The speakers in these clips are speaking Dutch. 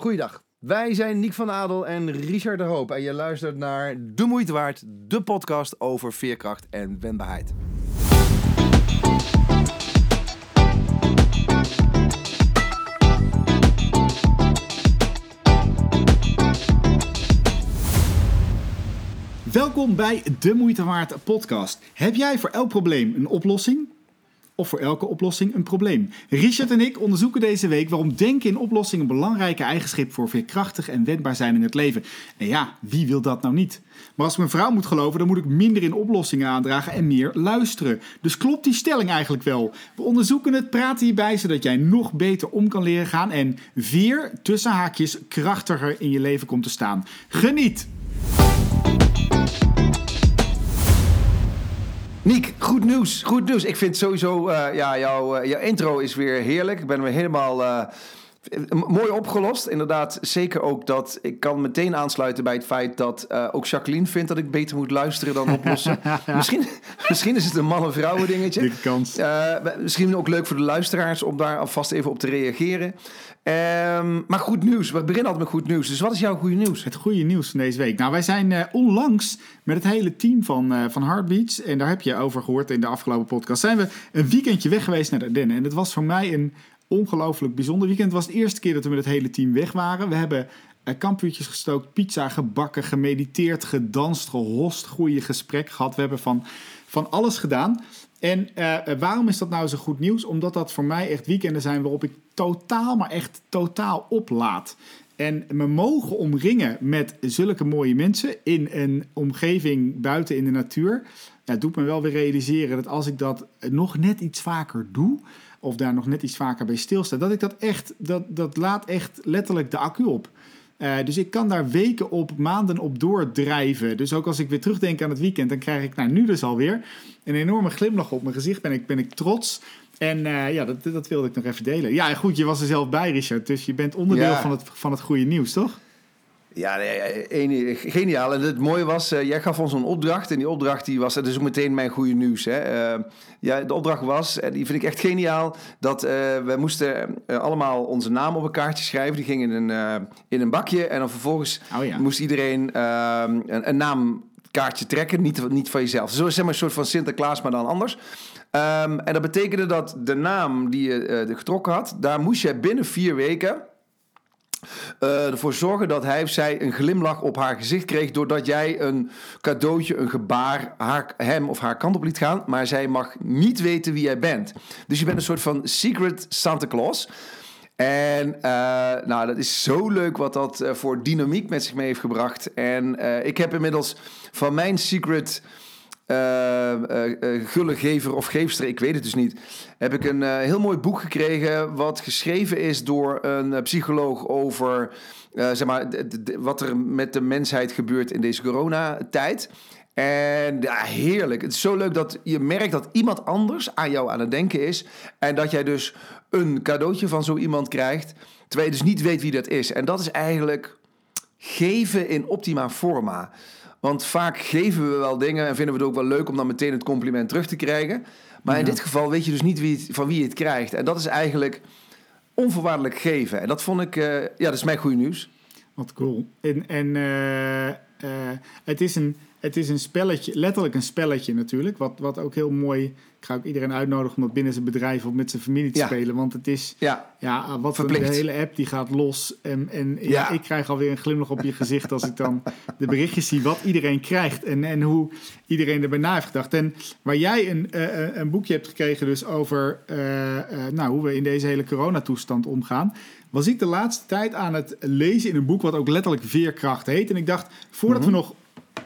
Goeiedag. Wij zijn Niek van Adel en Richard de Hoop. En je luistert naar De Moeite Waard, de podcast over veerkracht en wendbaarheid. Welkom bij De Moeite Waard podcast. Heb jij voor elk probleem een oplossing? Of voor elke oplossing een probleem? Richard en ik onderzoeken deze week waarom denken in oplossingen een belangrijke eigenschap voor veerkrachtig en wendbaar zijn in het leven. En ja, wie wil dat nou niet? Maar als ik mijn vrouw moet geloven, dan moet ik minder in oplossingen aandragen en meer luisteren. Dus klopt die stelling eigenlijk wel? We onderzoeken het, praten hierbij, zodat jij nog beter om kan leren gaan en veer tussen haakjes krachtiger in je leven komt te staan. Geniet! Niek, goed nieuws. Goed nieuws. Ik vind sowieso, uh, ja, jouw, uh, jouw intro is weer heerlijk. Ik ben weer helemaal uh, mooi opgelost. Inderdaad, zeker ook dat ik kan meteen aansluiten bij het feit dat ook Jacqueline vindt dat ik beter moet luisteren dan oplossen. misschien, misschien is het een man- en vrouwen dingetje. Kans. misschien ook leuk voor de luisteraars om daar alvast even op te reageren. Um, maar goed nieuws. We beginnen altijd met goed nieuws. Dus wat is jouw goede nieuws? Het goede nieuws van deze week. Nou, wij zijn uh, onlangs met het hele team van, uh, van Heartbeats. En daar heb je over gehoord in de afgelopen podcast. Zijn we een weekendje weg geweest naar de Ardennen. En het was voor mij een ongelooflijk bijzonder weekend. Het was de eerste keer dat we met het hele team weg waren. We hebben uh, kampuurtjes gestookt, pizza gebakken, gemediteerd, gedanst, gehost, goede gesprek gehad. We hebben van, van alles gedaan. En uh, waarom is dat nou zo goed nieuws? Omdat dat voor mij echt weekenden zijn waarop ik totaal, maar echt totaal oplaad. En me mogen omringen met zulke mooie mensen in een omgeving buiten in de natuur. Ja, doet me wel weer realiseren dat als ik dat nog net iets vaker doe, of daar nog net iets vaker bij stilsta, dat ik dat echt, dat, dat laat echt letterlijk de accu op. Uh, dus ik kan daar weken op, maanden op doordrijven. Dus ook als ik weer terugdenk aan het weekend, dan krijg ik nou, nu dus alweer een enorme glimlach op mijn gezicht. Ben ik, ben ik trots. En uh, ja, dat, dat wilde ik nog even delen. Ja, goed, je was er zelf bij, Richard. Dus je bent onderdeel ja. van, het, van het goede nieuws, toch? Ja, nee, geniaal. En het mooie was, uh, jij gaf ons een opdracht. En die opdracht die was, dat is ook meteen mijn goede nieuws. Hè. Uh, ja, de opdracht was, en die vind ik echt geniaal, dat uh, we moesten allemaal onze naam op een kaartje schrijven. Die ging in een, in een bakje. En dan vervolgens oh, ja. moest iedereen ehm, een, een naamkaartje trekken. Niet, niet van jezelf. Zo zeg maar een soort van Sinterklaas, maar dan anders. Um, en dat betekende dat de naam die je getrokken had, daar moest je binnen vier weken uh, ervoor zorgen dat hij of zij een glimlach op haar gezicht kreeg. doordat jij een cadeautje, een gebaar hem of haar kant op liet gaan. Maar zij mag niet weten wie jij bent. Dus je bent een soort van secret Santa Claus. En uh, nou, dat is zo leuk wat dat uh, voor dynamiek met zich mee heeft gebracht. En ik heb inmiddels van mijn secret uh, uh, gullegever of geefster, ik weet het dus niet, heb ik een uh, heel mooi boek gekregen wat geschreven is door een psycholoog over zeg maar, wat er met de mensheid gebeurt in deze coronatijd. En ja, heerlijk. Het is zo leuk dat je merkt dat iemand anders aan jou aan het denken is. En dat jij dus een cadeautje van zo iemand krijgt. Terwijl je dus niet weet wie dat is. En dat is eigenlijk geven in optima forma. Want vaak geven we wel dingen en vinden we het ook wel leuk om dan meteen het compliment terug te krijgen. Maar ja. in dit geval weet je dus niet wie het, van wie je het krijgt. En dat is eigenlijk onvoorwaardelijk geven. En dat vond ik, uh, ja, dat is mijn goede nieuws. Wat cool. En, en uh, uh, het is een het is een spelletje, letterlijk een spelletje natuurlijk. Wat, wat ook heel mooi. Ik ga ook iedereen uitnodigen om dat binnen zijn bedrijf of met zijn familie te ja. spelen. Want het is. Ja, ja wat de hele app die gaat los. En, en ja. ja. ik krijg alweer een glimlach op je gezicht als ik dan de berichtjes zie. Wat iedereen krijgt en, en hoe iedereen erbij na heeft gedacht. En waar jij een, uh, een boekje hebt gekregen, dus over uh, uh, nou, hoe we in deze hele coronatoestand omgaan was ik de laatste tijd aan het lezen in een boek wat ook letterlijk Veerkracht heet. En ik dacht, voordat mm -hmm. we nog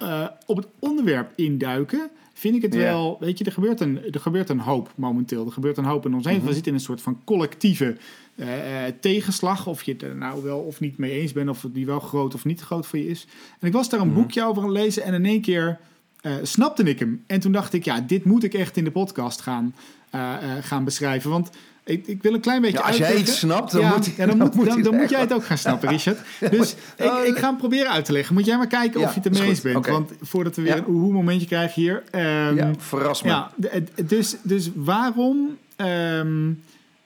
uh, op het onderwerp induiken, vind ik het wel. Weet je, er gebeurt, een, er gebeurt een hoop momenteel. Er gebeurt een hoop in ons heen. Mm -hmm. We zitten in een soort van collectieve uh, uh, tegenslag. Of je het er nou wel of niet mee eens bent, of die wel groot of niet groot voor je is. En ik was daar een mm -hmm. boekje over aan lezen en in één keer snapte ik hem. En toen dacht ik, ja, dit moet ik echt in de podcast gaan, gaan beschrijven. Want ik, ik, wil een klein beetje ja, Als jij iets snapt, dan, ja, moet, ja, dan, moet, dan, dan, dan moet jij het ook gaan snappen, Richard. Dus ik, ik, ga hem proberen uit te leggen. Moet jij maar kijken of je het ermee eens bent. Okay. Want voordat we weer een oehoe momentje krijgen hier. Um, ja, verras me. Ja, dus, dus waarom... Um,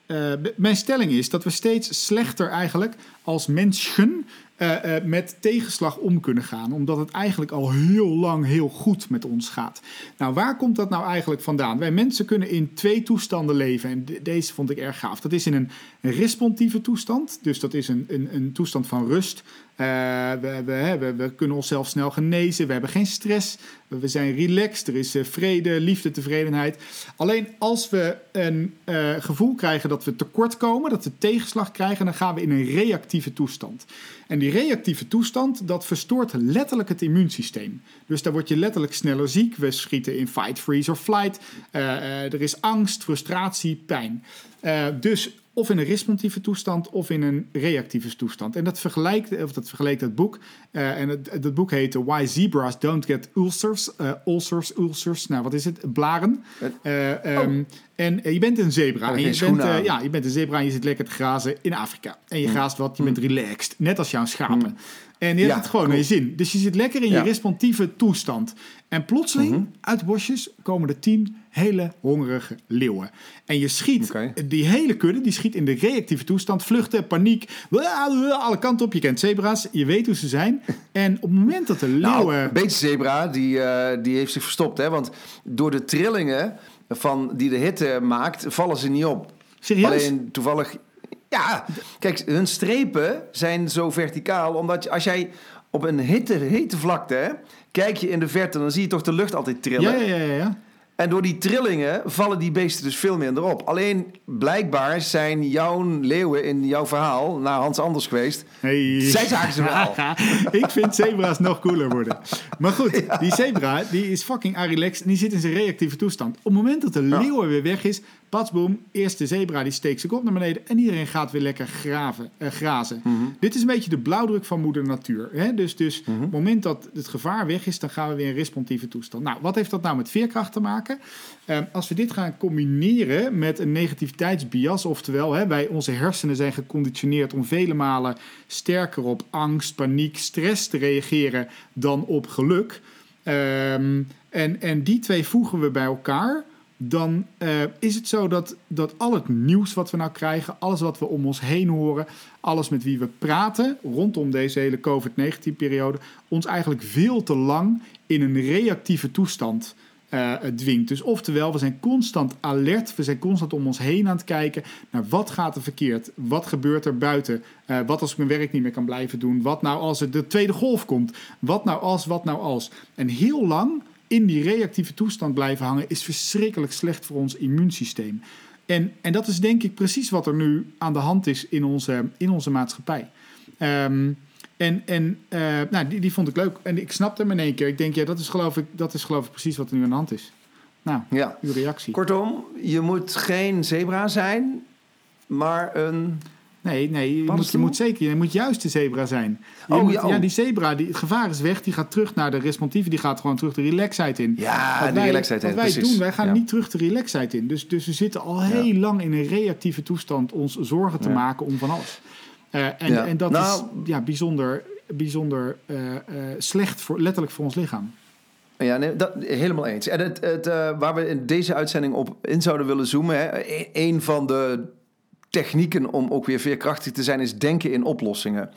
uh, mijn stelling is dat we steeds slechter eigenlijk als mensen uh, uh, met tegenslag om kunnen gaan. Omdat het eigenlijk al heel lang heel goed met ons gaat. Nou, waar komt dat nou eigenlijk vandaan? Wij mensen kunnen in twee toestanden leven. En deze vond ik erg gaaf. Dat is in een responsieve toestand. Dus dat is een, een, een toestand van rust. Uh, we, we, we, we, kunnen onszelf snel genezen. We hebben geen stress. We zijn relaxed. Er is vrede, liefde, tevredenheid. Alleen als we een gevoel krijgen dat we tekort komen, dat we tegenslag krijgen, dan gaan we in een reactieve toestand. En die reactieve toestand, dat verstoort letterlijk het immuunsysteem. Dus daar word je letterlijk sneller ziek. We schieten in fight, freeze of flight. Uh, uh, er is angst, frustratie, pijn. Uh, dus of in een responsieve toestand of in een reactieve toestand. En dat vergelijkt, of dat vergelijkt het boek. Uh, en het, het, boek heet Why Zebras Don't Get Ulcers. Uh, ulcers, ulcers. Nou, wat is het? Blaren. Uh, um, oh. En je bent een zebra. En je, bent, ja, je bent een zebra en je zit lekker te grazen in Afrika. En je mm. graast wat, je bent relaxed. Net als jouw schapen. Mm. En je hebt het gewoon cool. naar je zin. Dus je zit lekker in je responsieve toestand. En plotseling, mm -hmm. uit bosjes, komen er tien hele hongerige leeuwen. En je schiet, okay. die hele kudde, die schiet in de reactieve toestand. Vluchten, paniek, alle kanten op. Je kent zebra's, je weet hoe ze zijn. En op het moment dat de nou, leeuwen... Nou, beetje zebra, die, uh, die heeft zich verstopt. Hè? Want door de trillingen van, die de hitte maakt, vallen ze niet op. Serieus? Alleen toevallig... Ja, kijk, hun strepen zijn zo verticaal. Omdat je, als jij op een hitte, hete vlakte... Kijk je in de verte, dan zie je toch de lucht altijd trillen. Ja, ja, ja. ja. En door die trillingen vallen die beesten dus veel minder op. Alleen blijkbaar zijn jouw leeuwen in jouw verhaal naar Hans Anders geweest. Hey. Zij zagen ze wel. Ik vind zebra's nog cooler worden. Maar goed, ja. die zebra die is fucking relaxed en die zit in zijn reactieve toestand. Op het moment dat de leeuw ja. weer weg is, eerst de zebra die steekt zijn kop naar beneden en iedereen gaat weer lekker graven, uh, grazen. Mm -hmm. Dit is een beetje de blauwdruk van moeder natuur. Hè? Dus, dus mm -hmm. op het moment dat het gevaar weg is, dan gaan we weer in responsieve toestand. Nou, wat heeft dat nou met veerkracht te maken? Uh, als we dit gaan combineren met een negativiteitsbias, oftewel hè, wij, onze hersenen zijn geconditioneerd om vele malen sterker op angst, paniek, stress te reageren dan op geluk. Um, en, en die twee voegen we bij elkaar dan uh, is het zo dat, dat al het nieuws wat we nou krijgen, alles wat we om ons heen horen, alles met wie we praten rondom deze hele COVID-19-periode, ons eigenlijk veel te lang in een reactieve toestand uh, dwingt. Dus oftewel, we zijn constant alert, we zijn constant om ons heen aan het kijken naar wat gaat er verkeerd, wat gebeurt er buiten, uh, wat als ik mijn werk niet meer kan blijven doen, wat nou als er de tweede golf komt, wat nou als, wat nou als. En heel lang in die reactieve toestand blijven hangen, is verschrikkelijk slecht voor ons immuunsysteem. En, en dat is denk ik precies wat er nu aan de hand is in onze, in onze maatschappij. Um, en en uh, nou, die, die vond ik leuk. En ik snapte hem in één keer. Ik denk, ja, dat is geloof ik, dat is geloof ik precies wat er nu aan de hand is. Nou, ja. uw reactie. Kortom, je moet geen zebra zijn, maar een... Nee, nee je, moet, je moet zeker, je moet juist de zebra zijn. Je oh, moet, ja, oh. ja, die zebra, die, het gevaar is weg, die gaat terug naar de responsieve, die gaat gewoon terug de relaxheid in. Ja, wat de wij, relaxheid Wat in, wij precies. doen, wij gaan ja. niet terug de relaxheid in. Dus, dus we zitten al heel Ja. lang in een reactieve toestand ons zorgen te maken om van alles. Eh, en, en dat Nou- is ja, bijzonder, bijzonder eh, eh, slecht, voor, letterlijk voor ons lichaam. Ja, nee, dat, helemaal eens. En het, het, waar we in deze uitzending op in zouden willen zoomen, hè, e- een van de technieken om ook weer veerkrachtig te zijn, is denken in oplossingen.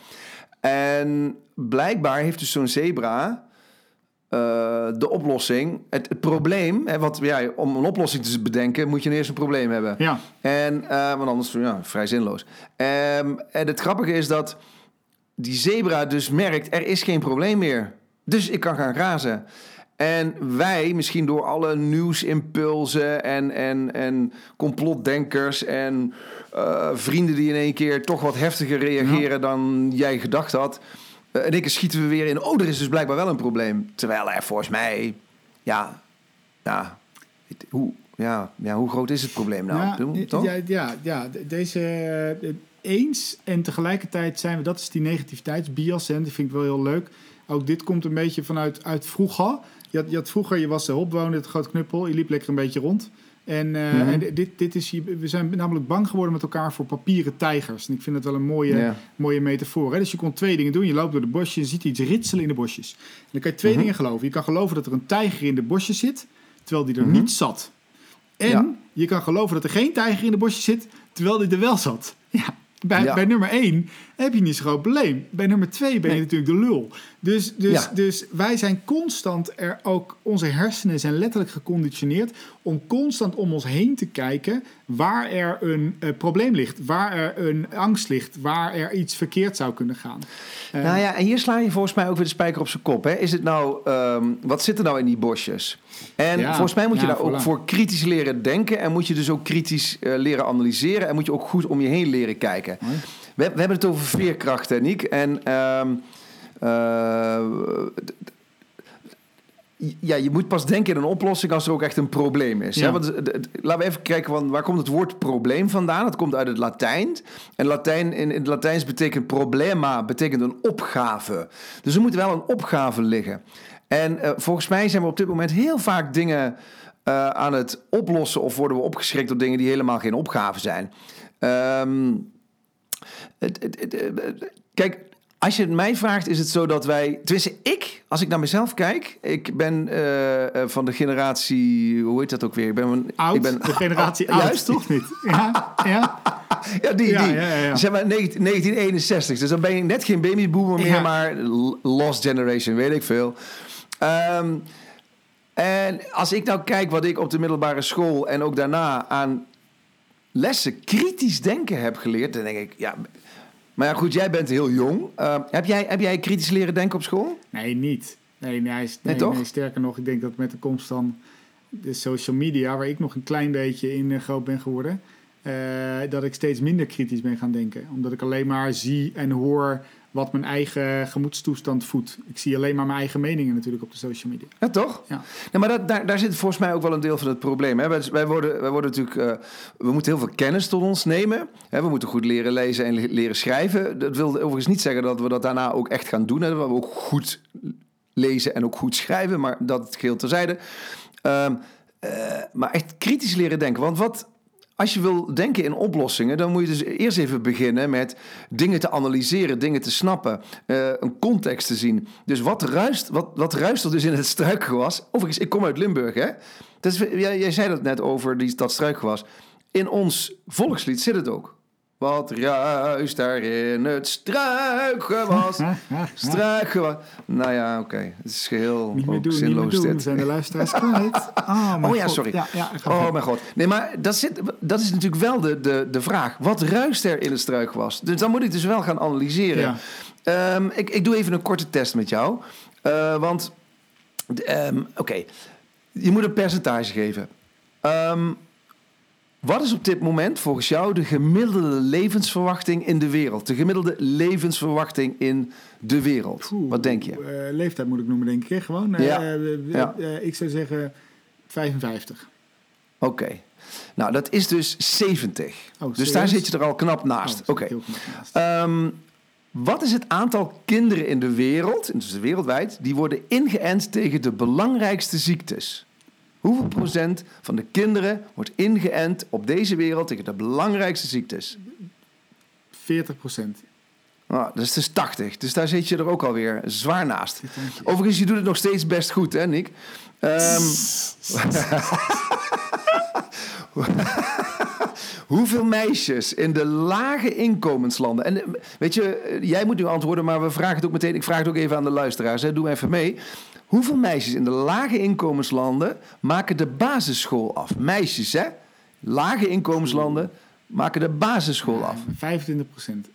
En blijkbaar heeft dus zo'n zebra eh, de oplossing, het, het probleem, hè, want ja, om een oplossing te bedenken moet je eerst een probleem hebben. Ja, En, eh, want anders ja, vrij zinloos. Ehm, en het grappige is dat die zebra dus merkt, er is geen probleem meer. Dus ik kan gaan grazen. En wij, misschien door alle nieuwsimpulsen en, en, en complotdenkers en eh, vrienden die in één keer toch wat heftiger reageren dan jij gedacht had. eh, in één keer schieten we weer in, oh, er is dus blijkbaar wel een probleem. Terwijl er volgens mij, ja, ja, het- hoe, ja, ja, hoe groot is het probleem nou? ja, toch? ja, ja, ja, de- deze eh, eens en tegelijkertijd zijn we, dat is die negativiteitsbias, hè, die vind ik wel heel leuk. Ook dit komt een beetje vanuit uit vroeger. Je had, je had vroeger, je was de hulpbewoner, het groot knuppel, je liep lekker een beetje rond. En, eh, Mhm. en dit, dit is, we zijn namelijk bang geworden met elkaar voor papieren tijgers. En ik vind het wel een mooie, mooie metafoor. Hè? Dus je kon twee dingen doen. Je loopt door de bosjes, je ziet iets ritselen in de bosjes. En dan kan je twee Mhm. dingen geloven. Je kan geloven dat er een tijger in de bosjes zit, terwijl die er Mhm. niet zat. En Ja. je kan geloven dat er geen tijger in de bosjes zit, terwijl die er wel zat. Ja, Bij, Ja. bij nummer 1 heb je niet zo'n groot probleem. Bij nummer 2 ben je Nee. natuurlijk de lul. Dus, dus, Ja. dus wij zijn constant er ook, onze hersenen zijn letterlijk geconditioneerd om constant om ons heen te kijken waar er een eh, probleem ligt, waar er een angst ligt, waar er iets verkeerd zou kunnen gaan. Eh, Nou ja, en hier sla je volgens mij ook weer de spijker op zijn kop. Hè? Is het nou, ehm, wat zit er nou in die bosjes? En Ja, volgens mij moet je ja, daar ook voor kritisch leren denken. En moet je dus ook kritisch eh, leren analyseren. En moet je ook goed om je heen leren kijken. Mooi. We, we hebben het over veerkracht, hè, Niek. En ehm, eh, ja, je moet pas denken in een oplossing als er ook echt een probleem is. Ja. Hè? Want, d- laten we even kijken, van, waar komt het woord probleem vandaan? Het komt uit het Latijn. En Latijn, in, in het Latijns betekent problema, betekent een opgave. Dus er moet wel een opgave liggen. En eh, volgens mij zijn we op dit moment heel vaak dingen eh, aan het oplossen... of worden we opgeschrikt door dingen die helemaal geen opgave zijn. Ehm het, het, het, het- kijk, als je het mij vraagt, is het zo dat wij. Tenminste, ik, als ik naar mezelf kijk. Ik ben eh, eh, van de generatie. Hoe heet dat ook weer? Ik ben, een- Oud, ik ben, de generatie oud, Juist, toch niet? Ja, ja. ja, die, Ja, die. ja. Zeg maar 19 1961. Dus dan ben je net geen babyboomer meer, maar lost generation, weet ik veel. Ehm, en als ik nou kijk wat ik op de middelbare school en ook daarna aan lessen kritisch denken heb geleerd, dan denk ik, ja. Maar ja, goed, jij bent heel jong. Ehm, heb, jij, heb jij kritisch leren denken op school? Nee, niet. Nee, nee, nee, Nee, toch? nee, sterker nog, ik denk dat met de komst van de social media, waar ik nog een klein beetje in eh, groot ben geworden, eh, dat ik steeds minder kritisch ben gaan denken. Omdat ik alleen maar zie en hoor wat mijn eigen gemoedstoestand voedt. Ik zie alleen maar mijn eigen meningen natuurlijk op de social media. Ja, toch? Ja. Nee, maar dat, daar, daar zit volgens mij ook wel een deel van het probleem. Hè? Wij, wij, worden, wij worden natuurlijk, eh, we moeten heel veel kennis tot ons nemen. Hè? We moeten goed leren lezen en le- leren schrijven. Dat wil overigens niet zeggen dat we dat daarna ook echt gaan doen. Hè? Dat we ook goed lezen en ook goed schrijven, maar dat geheel terzijde. Ehm, eh, maar echt kritisch leren denken. Want wat, als je wil denken in oplossingen, dan moet je dus eerst even beginnen met dingen te analyseren, dingen te snappen, eh, een context te zien. Dus wat ruist, wat, wat ruist dus in het struikgewas? Overigens, ik kom uit Limburg, hè? Dat is, jij, jij zei dat net over die, dat struikgewas. In ons volkslied zit het ook. Wat ruist daar in het struikgewas? Struikgewas. Nou ja, oké. Het is geheel Niet meer doen, niet meer zinloos doen. We zijn de luisteraars kwijt. Oh, Oh ja, God. sorry. Ja, ja, ga Oh mijn god. Nee, maar dat, zit, dat is natuurlijk wel de, de, de vraag. Wat ruist er in het struikgewas? Dus dan moet ik dus wel gaan analyseren. Ja. Ehm, ik, ik doe even een korte test met jou. Eh, want, ehm, oké, je moet een percentage geven. Ehm, wat is op dit moment volgens jou de gemiddelde levensverwachting in de wereld? De gemiddelde levensverwachting in de wereld. Oeh, Wat denk je? eh, leeftijd moet ik noemen, denk ik. hè? Gewoon. eh, Ja. eh, Ja. ik zou zeggen 55. Oké. Nou, dat is dus 70. Oh, dus daar zit je er al knap naast. Oh, Oké. naast. Ehm, wat is het aantal kinderen in de wereld, dus wereldwijd, die worden ingeënt tegen de belangrijkste ziektes? Hoeveel procent van de kinderen wordt ingeënt op deze wereld tegen de belangrijkste ziektes? 40 procent. Nou, dat is dus 80. Dus daar zit je er ook alweer zwaar naast. Overigens, je doet het nog steeds best goed, hè, Nick? Ehm, Hoeveel meisjes in de lage inkomenslanden. En eh, weet je, eh, jij moet nu antwoorden, maar we vragen het ook meteen. Ik vraag het ook even aan de luisteraars. Hè. Doe even mee. Hoeveel meisjes in de lage inkomenslanden maken de basisschool af? Meisjes, hè? Lage inkomenslanden maken de basisschool af. 25 procent.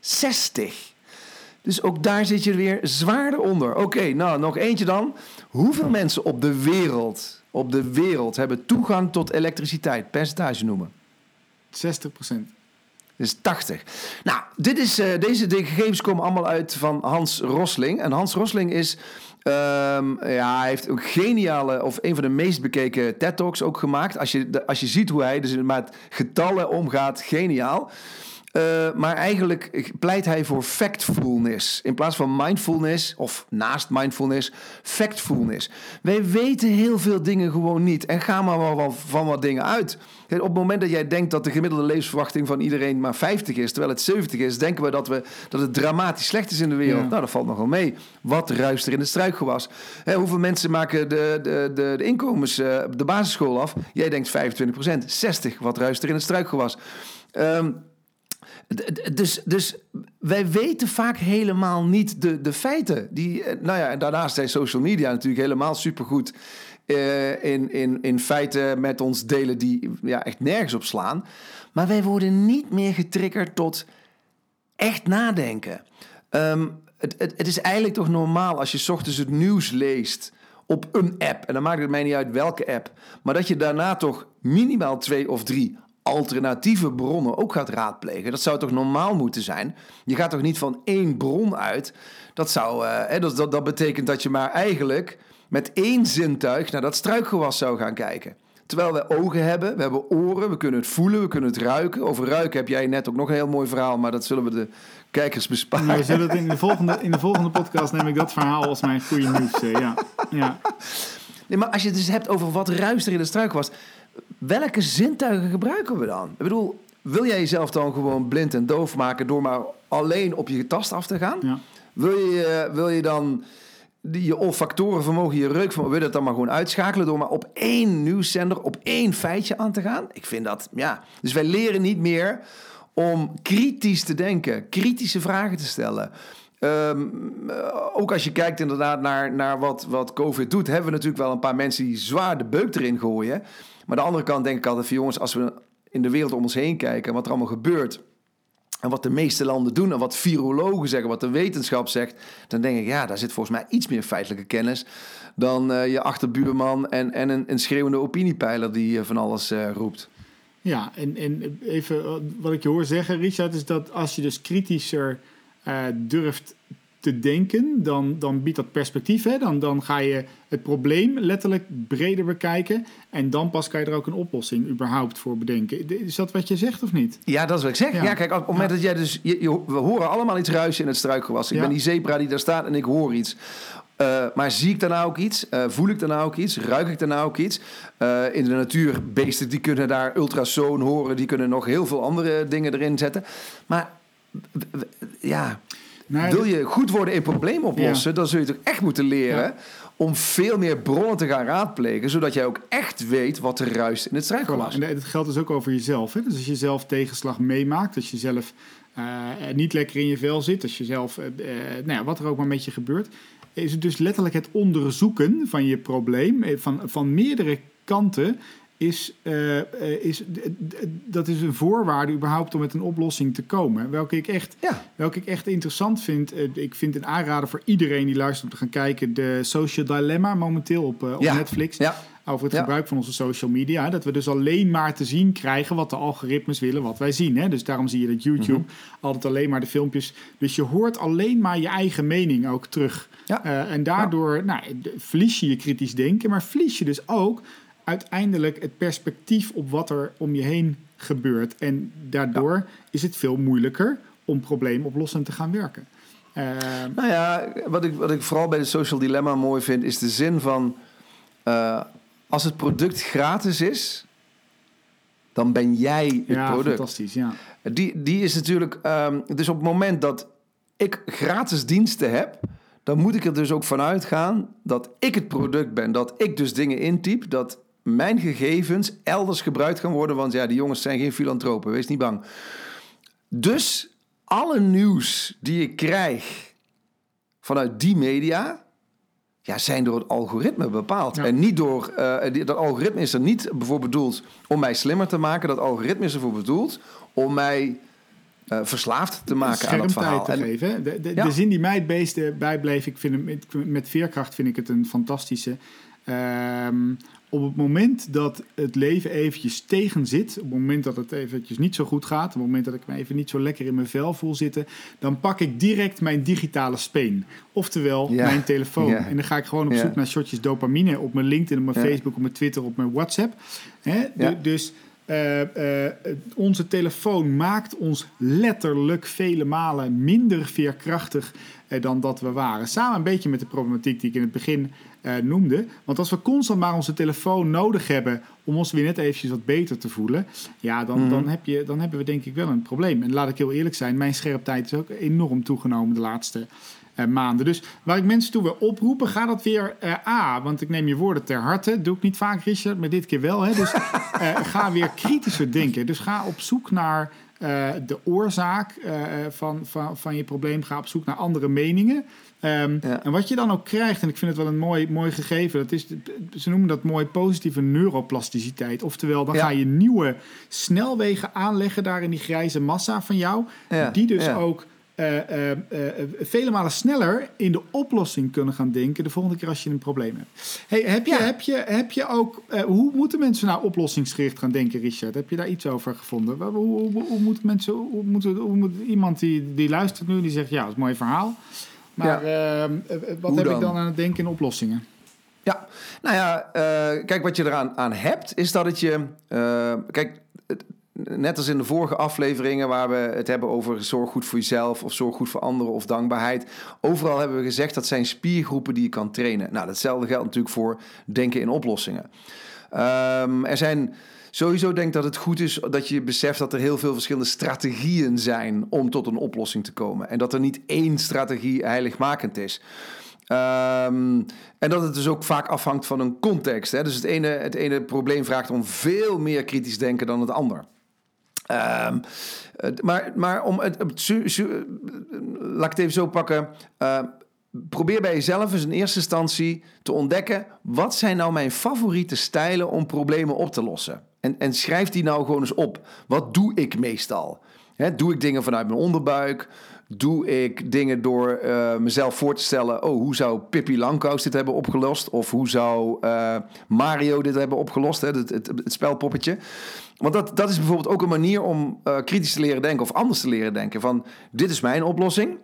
60. Dus ook daar zit je weer zwaarder onder. Oké, nou nog eentje dan. Hoeveel mensen op de wereld, op de wereld hebben toegang tot elektriciteit? Percentage noemen. 60 procent. Dus 80. Nou, dit is, eh, deze de gegevens komen allemaal uit van Hans Rosling. En Hans Rosling is, ehm, ja, heeft een geniale, of een van de meest bekeken TED-talks ook gemaakt. Als je, als je ziet hoe hij dus met getallen omgaat, geniaal. Eh, maar eigenlijk pleit hij voor factfulness. In plaats van mindfulness, of naast mindfulness, factfulness. Wij weten heel veel dingen gewoon niet. En ga maar wel van, wat dingen uit. Kijk, Op het moment dat jij denkt dat de gemiddelde levensverwachting van iedereen maar 50 is, terwijl het 70 is, denken we dat, we dat het dramatisch slecht is in de wereld. Ja. Nou, dat valt nog wel mee. Wat ruist er in het struikgewas? Hè, hoeveel mensen maken de, de, de, de inkomens, eh, de basisschool af? Jij denkt 25% 60. Wat ruist er in het struikgewas? Ehm, Dus, dus wij weten vaak helemaal niet de, de feiten. Die, eh, nou ja, en daarnaast zijn social media natuurlijk helemaal supergoed uh, in, in, in feiten met ons delen die ja, echt nergens op slaan. Maar wij worden niet meer getriggerd tot echt nadenken. Um, het, het, het is eigenlijk toch normaal als je ochtends het nieuws leest op een app. En dan maakt het mij niet uit welke app. Maar dat je daarna toch minimaal twee of drie alternatieve bronnen ook gaat raadplegen. Dat zou toch normaal moeten zijn? Je gaat toch niet van één bron uit? Dat, zou, uh, dat, dat, dat betekent dat je maar eigenlijk met één zintuig naar dat struikgewas zou gaan kijken. Terwijl we ogen hebben, we hebben oren, we kunnen het voelen, we kunnen het ruiken. Over ruiken heb jij net ook nog een heel mooi verhaal, maar dat zullen we de kijkers besparen. Maar zullen het in, de volgende, in de volgende podcast neem ik dat verhaal als mijn goede nieuws. Eh, ja. ja. Nee, maar als je het dus hebt over wat ruist er in de struikgewas, welke zintuigen gebruiken we dan? Ik bedoel, wil jij jezelf dan gewoon blind en doof maken door maar alleen op je tast af te gaan? Ja. Wil, je, wil je dan je olfactorenvermogen, je reukvermogen, wil je dat dan maar gewoon uitschakelen door maar op één nieuwszender, op één feitje aan te gaan? Ik vind dat, ja. Dus wij leren niet meer om kritisch te denken, kritische vragen te stellen. Ehm, ook als je kijkt inderdaad naar, naar wat, wat COVID doet, hebben we natuurlijk wel een paar mensen die zwaar de beuk erin gooien. Maar de andere kant denk ik altijd van jongens, als we in de wereld om ons heen kijken en wat er allemaal gebeurt. En wat de meeste landen doen en wat virologen zeggen, wat de wetenschap zegt, dan denk ik, ja, daar zit volgens mij iets meer feitelijke kennis dan uh, je achterbuurman en, en een, een schreeuwende opiniepeiler die uh, van alles uh, roept. Ja, en, en even wat ik je hoor zeggen, Richard, is dat als je dus kritischer durft te denken, dan, dan biedt dat perspectief. Hè? Dan, dan ga je het probleem letterlijk breder bekijken. En dan pas kan je er ook een oplossing überhaupt voor bedenken. Is dat wat je zegt of niet? Ja, dat is wat ik zeg. Ja, kijk, op het moment dat jij dus... Je, we horen allemaal iets ruisen in het struikgewas. Ik ben die zebra die daar staat en ik hoor iets. Uh, maar zie ik daarna ook iets? Uh, voel ik daarna ook iets? Ruik ik daarna ook iets? Uh, in de natuur, beesten die kunnen daar ultrasoon horen. Die kunnen nog heel veel andere dingen erin zetten. Maar ja... Nou, Wil je goed worden in probleem oplossen, dan zul je toch echt moeten leren om veel meer bronnen te gaan raadplegen, zodat jij ook echt weet wat er ruist in het struikelgewas. En dat geldt dus ook over jezelf. Hè? Dus als je zelf tegenslag meemaakt, als je zelf uh, niet lekker in je vel zit, als je zelf, uh, nou ja, wat er ook maar met je gebeurt, is het dus letterlijk het onderzoeken van je probleem van, van meerdere kanten is, uh, is, dat is een voorwaarde überhaupt om met een oplossing te komen. Welke ik echt, ja. welke ik echt interessant vind. Uh, ik vind een aanrader voor iedereen die luistert om te gaan kijken. De Social Dilemma momenteel op, op Netflix. Ja. Over het gebruik van onze social media. Dat we dus alleen maar te zien krijgen wat de algoritmes willen, wat wij zien. Hè? Dus daarom zie je dat YouTube mm -hmm. altijd alleen maar de filmpjes. Dus je hoort alleen maar je eigen mening ook terug. en daardoor nou, verlies je je kritisch denken, maar verlies je dus ook uiteindelijk het perspectief op wat er om je heen gebeurt. En daardoor is het veel moeilijker om probleemoplossend te gaan werken. Uh, nou ja, wat ik, wat ik vooral bij de social dilemma mooi vind, is de zin van uh, als het product gratis is, dan ben jij het ja, product. Fantastisch, ja. Die, die is natuurlijk. Um, dus op het moment dat ik gratis diensten heb, dan moet ik er dus ook vanuit gaan dat ik het product ben. Dat ik dus dingen intyp, dat mijn gegevens elders gebruikt gaan worden. Want ja, die jongens zijn geen filantropen, wees niet bang. Dus alle nieuws die ik krijg vanuit die media, ja, zijn door het algoritme bepaald. En niet door. Uh, dat algoritme is er niet voor bedoeld om mij slimmer te maken. Dat algoritme is ervoor bedoeld om mij uh, verslaafd te maken aan het verhaal. Te en, geven. De, de, ja. de, zin die mij het meeste bijbleef, ik vind hem, met, met veerkracht vind ik het een fantastische. Um, op het moment dat het leven eventjes tegen zit, op het moment dat het eventjes niet zo goed gaat, op het moment dat ik me even niet zo lekker in mijn vel voel zitten, dan pak ik direct mijn digitale speen. Oftewel mijn telefoon. En dan ga ik gewoon op zoek naar shotjes dopamine op mijn LinkedIn, op mijn Facebook, op mijn Twitter, op mijn WhatsApp. Hè? Dus uh, uh, onze telefoon maakt ons letterlijk vele malen minder veerkrachtig uh, dan dat we waren. Samen een beetje met de problematiek die ik in het begin noemde. Want als we constant maar onze telefoon nodig hebben om ons weer net eventjes wat beter te voelen, ja, dan, mm. dan, heb je, dan hebben we denk ik wel een probleem. En laat ik heel eerlijk zijn, mijn scherptijd is ook enorm toegenomen de laatste uh, maanden. Dus waar ik mensen toe wil oproepen, ga dat weer uh, A, want ik neem je woorden ter harte. Doe ik niet vaak, Richard, maar dit keer wel. Hè? Dus uh, ga weer kritischer denken. Dus ga op zoek naar eh, de oorzaak eh, van, van, van je probleem. Ga op zoek naar andere meningen. Ehm, Ja. En wat je dan ook krijgt, en ik vind het wel een mooi, mooi gegeven, dat is, ze noemen dat mooi positieve neuroplasticiteit. Oftewel, dan Ja. ga je nieuwe snelwegen aanleggen daar in die grijze massa van jou, Ja, die dus ook eh, eh, eh, vele malen sneller in de oplossing kunnen gaan denken de volgende keer als je een probleem hebt. Hey, heb, je, heb, je, heb je ook, hoe moeten mensen nou oplossingsgericht gaan denken, Richard? Heb je daar iets over gevonden? Hoe, hoe, moeten mensen, hoe moet iemand die, die luistert nu, die zegt ja, dat is een mooi verhaal. Maar ehm, eh, wat Hoe heb ik dan? aan het denken in oplossingen? Ja, nou ja, eh, kijk, wat je eraan aan hebt, is dat het je. eh, kijk, het- net als in de vorige afleveringen waar we het hebben over zorg goed voor jezelf of zorg goed voor anderen of dankbaarheid. Overal hebben we gezegd dat zijn spiergroepen die je kan trainen. Nou, datzelfde geldt natuurlijk voor denken in oplossingen. Ehm, er zijn. Sowieso denk dat het goed is dat je beseft dat er heel veel verschillende strategieën zijn om tot een oplossing te komen. En dat er niet één strategie heiligmakend is. Ehm, en dat het dus ook vaak afhangt van een context. Hè? Dus het ene, het ene probleem vraagt om veel meer kritisch denken dan het ander. Ehm, maar, maar om het, laat ik het even zo pakken. Eh, probeer bij jezelf eens in eerste instantie te ontdekken: wat zijn nou mijn favoriete stijlen om problemen op te lossen? En, en schrijf die nou gewoon eens op. Wat doe ik meestal? Doe ik dingen vanuit mijn onderbuik? Doe ik dingen door eh, mezelf voor te stellen... oh, hoe zou Pippi Langkous dit hebben opgelost? Of hoe zou eh, Mario dit hebben opgelost? Het, het, het spelpoppetje. Want dat, dat is bijvoorbeeld ook een manier om eh, kritisch te leren denken... of anders te leren denken. Van, dit is mijn oplossing.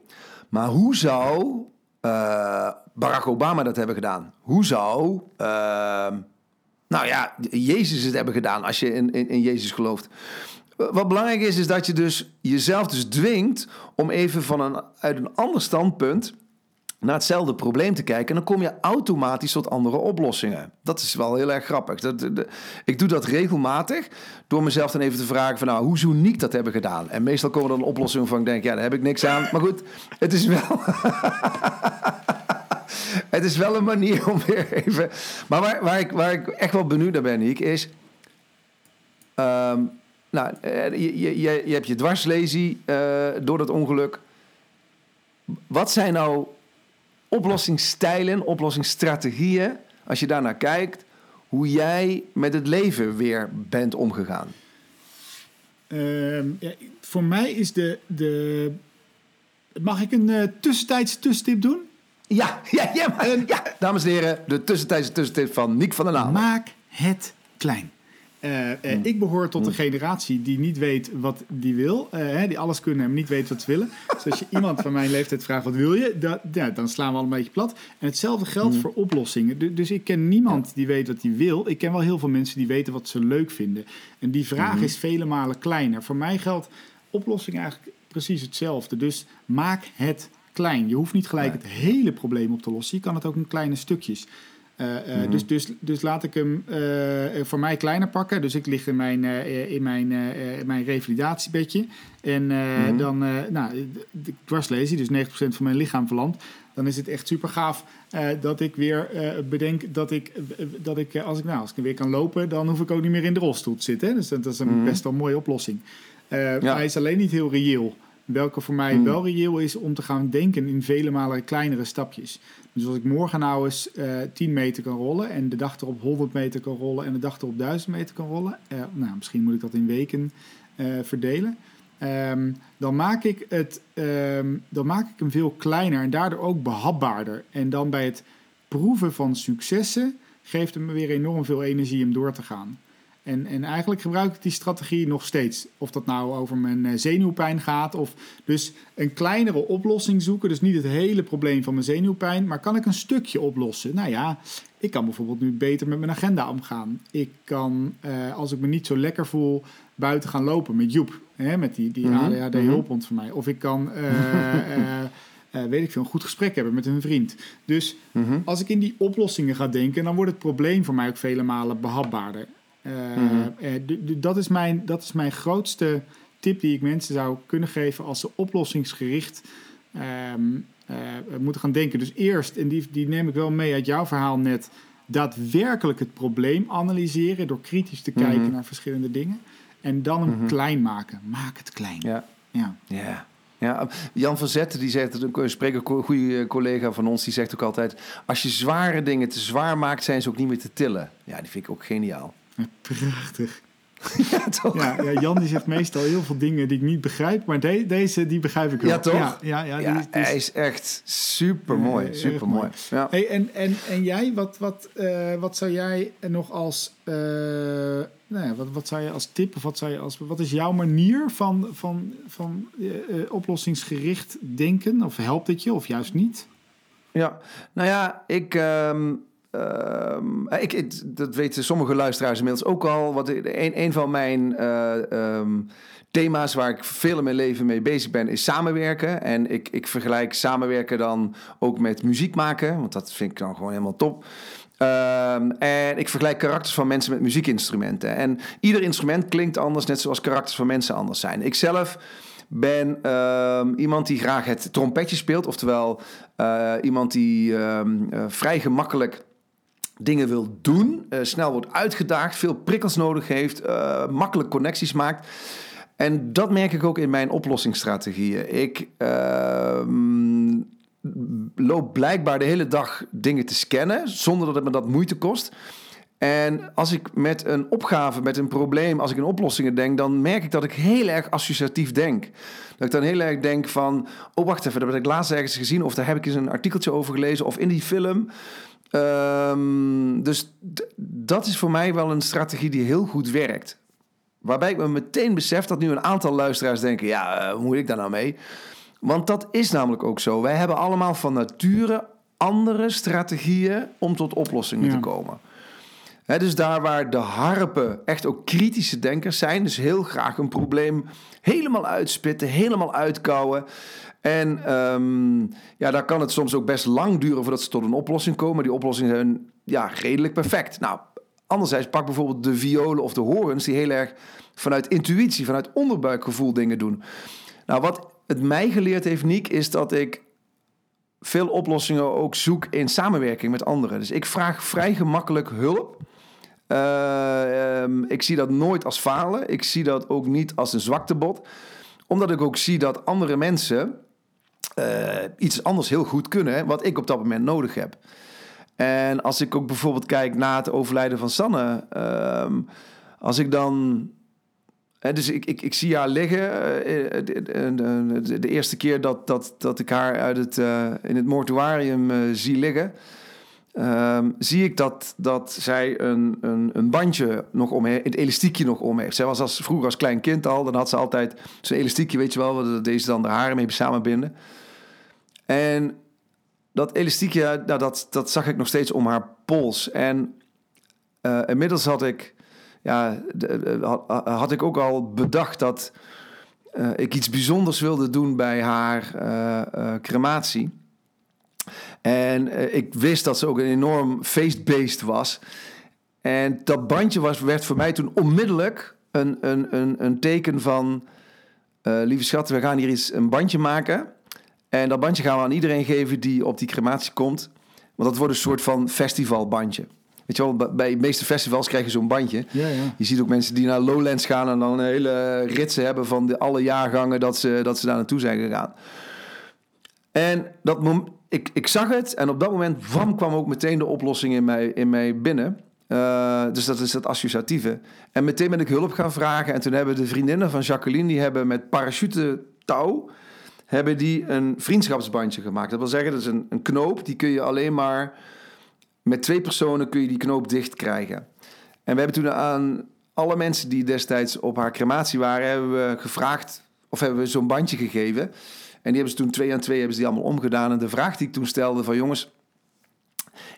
Maar hoe zou Barack Obama dat hebben gedaan? Hoe zou... nou ja, Jezus het hebben gedaan als je in, in, in Jezus gelooft. Wat belangrijk is, is dat je dus jezelf dus dwingt om even van een, uit een ander standpunt naar hetzelfde probleem te kijken. En dan kom je automatisch tot andere oplossingen. Dat is wel heel erg grappig. Dat, ik doe dat regelmatig door mezelf dan even te vragen van nou, hoe zou Niek dat hebben gedaan? En meestal komen dan oplossingen van ik denk, ja, daar heb ik niks aan. Maar goed, het is wel... Het is wel een manier om weer even. Maar waar, waar, ik, waar ik echt wel benieuwd naar ben, Niek, is. ehm, nou, eh, je, je, je hebt je dwarslesie eh, door dat ongeluk. Wat zijn nou oplossingsstijlen, oplossingsstrategieën, als je daarnaar kijkt, hoe jij met het leven weer bent omgegaan? Ehm, ja, voor mij is de, de... Mag ik een eh tussentijds tussentip doen? Ja, ja, ja, maar, ja, dames en heren, de tussentijdse tussentip van Niek van der Naam. Maak het klein. Eh, eh, Ik behoor tot een generatie die niet weet wat die wil. eh, hè, die alles kunnen en niet weet wat ze willen. Dus als je iemand van mijn leeftijd vraagt wat wil je, da- ja, dan slaan we al een beetje plat. En hetzelfde geldt voor oplossingen. Du- Dus ik ken niemand die weet wat hij wil. Ik ken wel heel veel mensen die weten wat ze leuk vinden. En die vraag is vele malen kleiner. Voor mij geldt oplossing eigenlijk precies hetzelfde. Dus maak het klein. Je hoeft niet gelijk het hele probleem op te lossen. Je kan het ook in kleine stukjes. Eh, eh, dus, dus, dus laat ik hem eh, voor mij kleiner pakken. Dus ik lig in mijn, in mijn, eh, mijn revalidatiebedje. En eh, dan, eh nou, ik dwarslesie, dus 90% van mijn lichaam verlamd. Dan is het echt super gaaf dat ik weer bedenk dat ik, dat ik als, ik, nou, als ik weer kan lopen, dan hoef ik ook niet meer in de rolstoel te zitten. Hè? Dus dat, dat is een best wel mooie oplossing. Ja. Hij is alleen niet heel reëel. Welke voor mij wel reëel is om te gaan denken in vele malen kleinere stapjes. Dus als ik morgen nou eens eh 10 meter kan rollen en de dag erop 100 meter kan rollen en de dag erop 1000 meter kan rollen. eh, nou, misschien moet ik dat in weken eh, verdelen. Ehm, dan, maak ik het, ehm, dan maak ik hem veel kleiner en daardoor ook behapbaarder. En dan bij het proeven van successen geeft het me weer enorm veel energie om door te gaan. En, en eigenlijk gebruik ik die strategie nog steeds. Of dat nou over mijn eh, zenuwpijn gaat. Of dus een kleinere oplossing zoeken. Dus niet het hele probleem van mijn zenuwpijn. Maar kan ik een stukje oplossen? Nou ja, ik kan bijvoorbeeld nu beter met mijn agenda omgaan. Ik kan, eh, als ik me niet zo lekker voel, buiten gaan lopen met Joep. Hè, met die, die Mhm, ADHD-hulphond van mij. Of ik kan... eh, eh, weet ik veel, een goed gesprek hebben met een vriend. Dus Mhm. als ik in die oplossingen ga denken, dan wordt het probleem voor mij ook vele malen behapbaarder. Eh, eh, d- d- dat, is mijn, dat is mijn grootste tip die ik mensen zou kunnen geven als ze oplossingsgericht ehm, eh, moeten gaan denken. Dus eerst, en die, die neem ik wel mee uit jouw verhaal net, daadwerkelijk het probleem analyseren door kritisch te kijken Mhm. naar verschillende dingen. En dan hem klein maken. Maak het klein. Ja. Ja. Ja. Ja, Jan van Zetten, die zegt, een spreker, een goede collega van ons, die zegt ook altijd: Als je zware dingen te zwaar maakt, zijn ze ook niet meer te tillen. Ja, die vind ik ook geniaal. Prachtig. ja, toch? Ja, ja, Jan die zegt meestal heel veel dingen die ik niet begrijp, maar de- deze die begrijp ik wel. Ja, toch? Ja, ja, ja, Ja, die is- die is- hij is echt super mooi. erg Super mooi. Ja. Hey, en, en, en jij, wat, wat, eh, wat zou jij nog als, eh, nou ja, wat, wat zou je als tip of wat zou je als, wat is jouw manier van, van, van eh, eh, oplossingsgericht denken? Of helpt het je of juist niet? Ja, nou ja, ik, ehm, ehm, ik, ik- dat weten sommige luisteraars inmiddels ook al. Wat een, een van mijn eh, ehm, thema's waar ik veel in mijn leven mee bezig ben, is samenwerken. En ik, ik vergelijk samenwerken dan ook met muziek maken, want dat vind ik dan gewoon helemaal top. Ehm, en ik vergelijk karakters van mensen met muziekinstrumenten. En ieder instrument klinkt anders, net zoals karakters van mensen anders zijn. Ik zelf ben iemand die graag het trompetje speelt. Oftewel eh, iemand die eh, vrij gemakkelijk dingen wil doen. eh, snel wordt uitgedaagd, veel prikkels nodig heeft, eh, makkelijk connecties maakt. En dat merk ik ook in mijn oplossingsstrategieën. Ik ehm, loop blijkbaar de hele dag dingen te scannen, zonder dat het me dat moeite kost. En als ik met een opgave, met een probleem, als ik in oplossingen denk, dan merk ik dat ik heel erg associatief denk. Dat ik dan heel erg denk van, oh wacht even, dat heb ik laatst ergens gezien, of daar heb ik eens een artikeltje over gelezen, of in die film. Ehm, dus dat is voor mij wel een strategie die heel goed werkt. Waarbij ik me meteen besef dat nu een aantal luisteraars denken: ja, eh, hoe moet ik daar nou mee? Want dat is namelijk ook zo. Wij hebben allemaal van nature andere strategieën om tot oplossingen Ja. te komen. Hè, dus daar waar de harpen echt ook kritische denkers zijn, dus heel graag een probleem helemaal uitspitten, helemaal uitkouwen. En ehm, ja, daar kan het soms ook best lang duren voordat ze tot een oplossing komen. Die oplossingen zijn ja, redelijk perfect. Nou, anderzijds pak bijvoorbeeld de violen of de horens, die heel erg vanuit intuïtie, vanuit onderbuikgevoel dingen doen. Nou, wat het mij geleerd heeft, Niek, is dat ik veel oplossingen ook zoek in samenwerking met anderen. Dus ik vraag vrij gemakkelijk hulp. Eh, ehm, ik zie dat nooit als falen. Ik zie dat ook niet als een zwaktebod. Omdat ik ook zie dat andere mensen eh, iets anders heel goed kunnen, wat ik op dat moment nodig heb. En als ik ook bijvoorbeeld kijk na het overlijden van Sanne, ehm, als ik dan. Hè, dus ik, ik, ik zie haar liggen. eh, de, eerste keer dat, dat, dat ik haar uit het, in het mortuarium zie liggen. Ehm, zie ik dat, dat zij een, een, een bandje nog om heeft, het elastiekje nog om heeft. Zij was als, vroeger als klein kind al, dan had ze altijd zo'n elastiekje, weet je wel, deze dan de haren mee samenbinden. En dat elastiekje, nou, dat, dat zag ik nog steeds om haar pols. En eh, inmiddels had ik, ja, de- had, ik ook al bedacht dat eh, ik iets bijzonders wilde doen bij haar eh, eh, crematie. En eh, ik wist dat ze ook een enorm feestbeest was. En dat bandje was, werd voor mij toen onmiddellijk een, een, een, een teken van... eh, lieve schat, we gaan hier iets, een bandje maken. En dat bandje gaan we aan iedereen geven die op die crematie komt. Want dat wordt een soort van festivalbandje. Weet je wel, bij- bij de meeste festivals krijg je zo'n bandje. Ja, ja. Je ziet ook mensen die naar Lowlands gaan en dan een hele ritsen hebben van de, alle jaargangen dat ze, dat ze daar naartoe zijn gegaan. En dat mom- ik, ik zag het en op dat moment wam, kwam ook meteen de oplossing in mij, in mij binnen. Eh, dus dat is het associatieve. En meteen ben ik hulp gaan vragen. En toen hebben de vriendinnen van Jacqueline, die hebben met parachute touw, hebben die een vriendschapsbandje gemaakt. Dat wil zeggen, dat is een, een knoop, die kun je alleen maar met twee personen kun je die knoop dicht krijgen. En we hebben toen aan alle mensen die destijds op haar crematie waren, hebben we gevraagd of hebben we zo'n bandje gegeven. En die hebben ze toen twee aan twee hebben ze die allemaal omgedaan. En de vraag die ik toen stelde van jongens,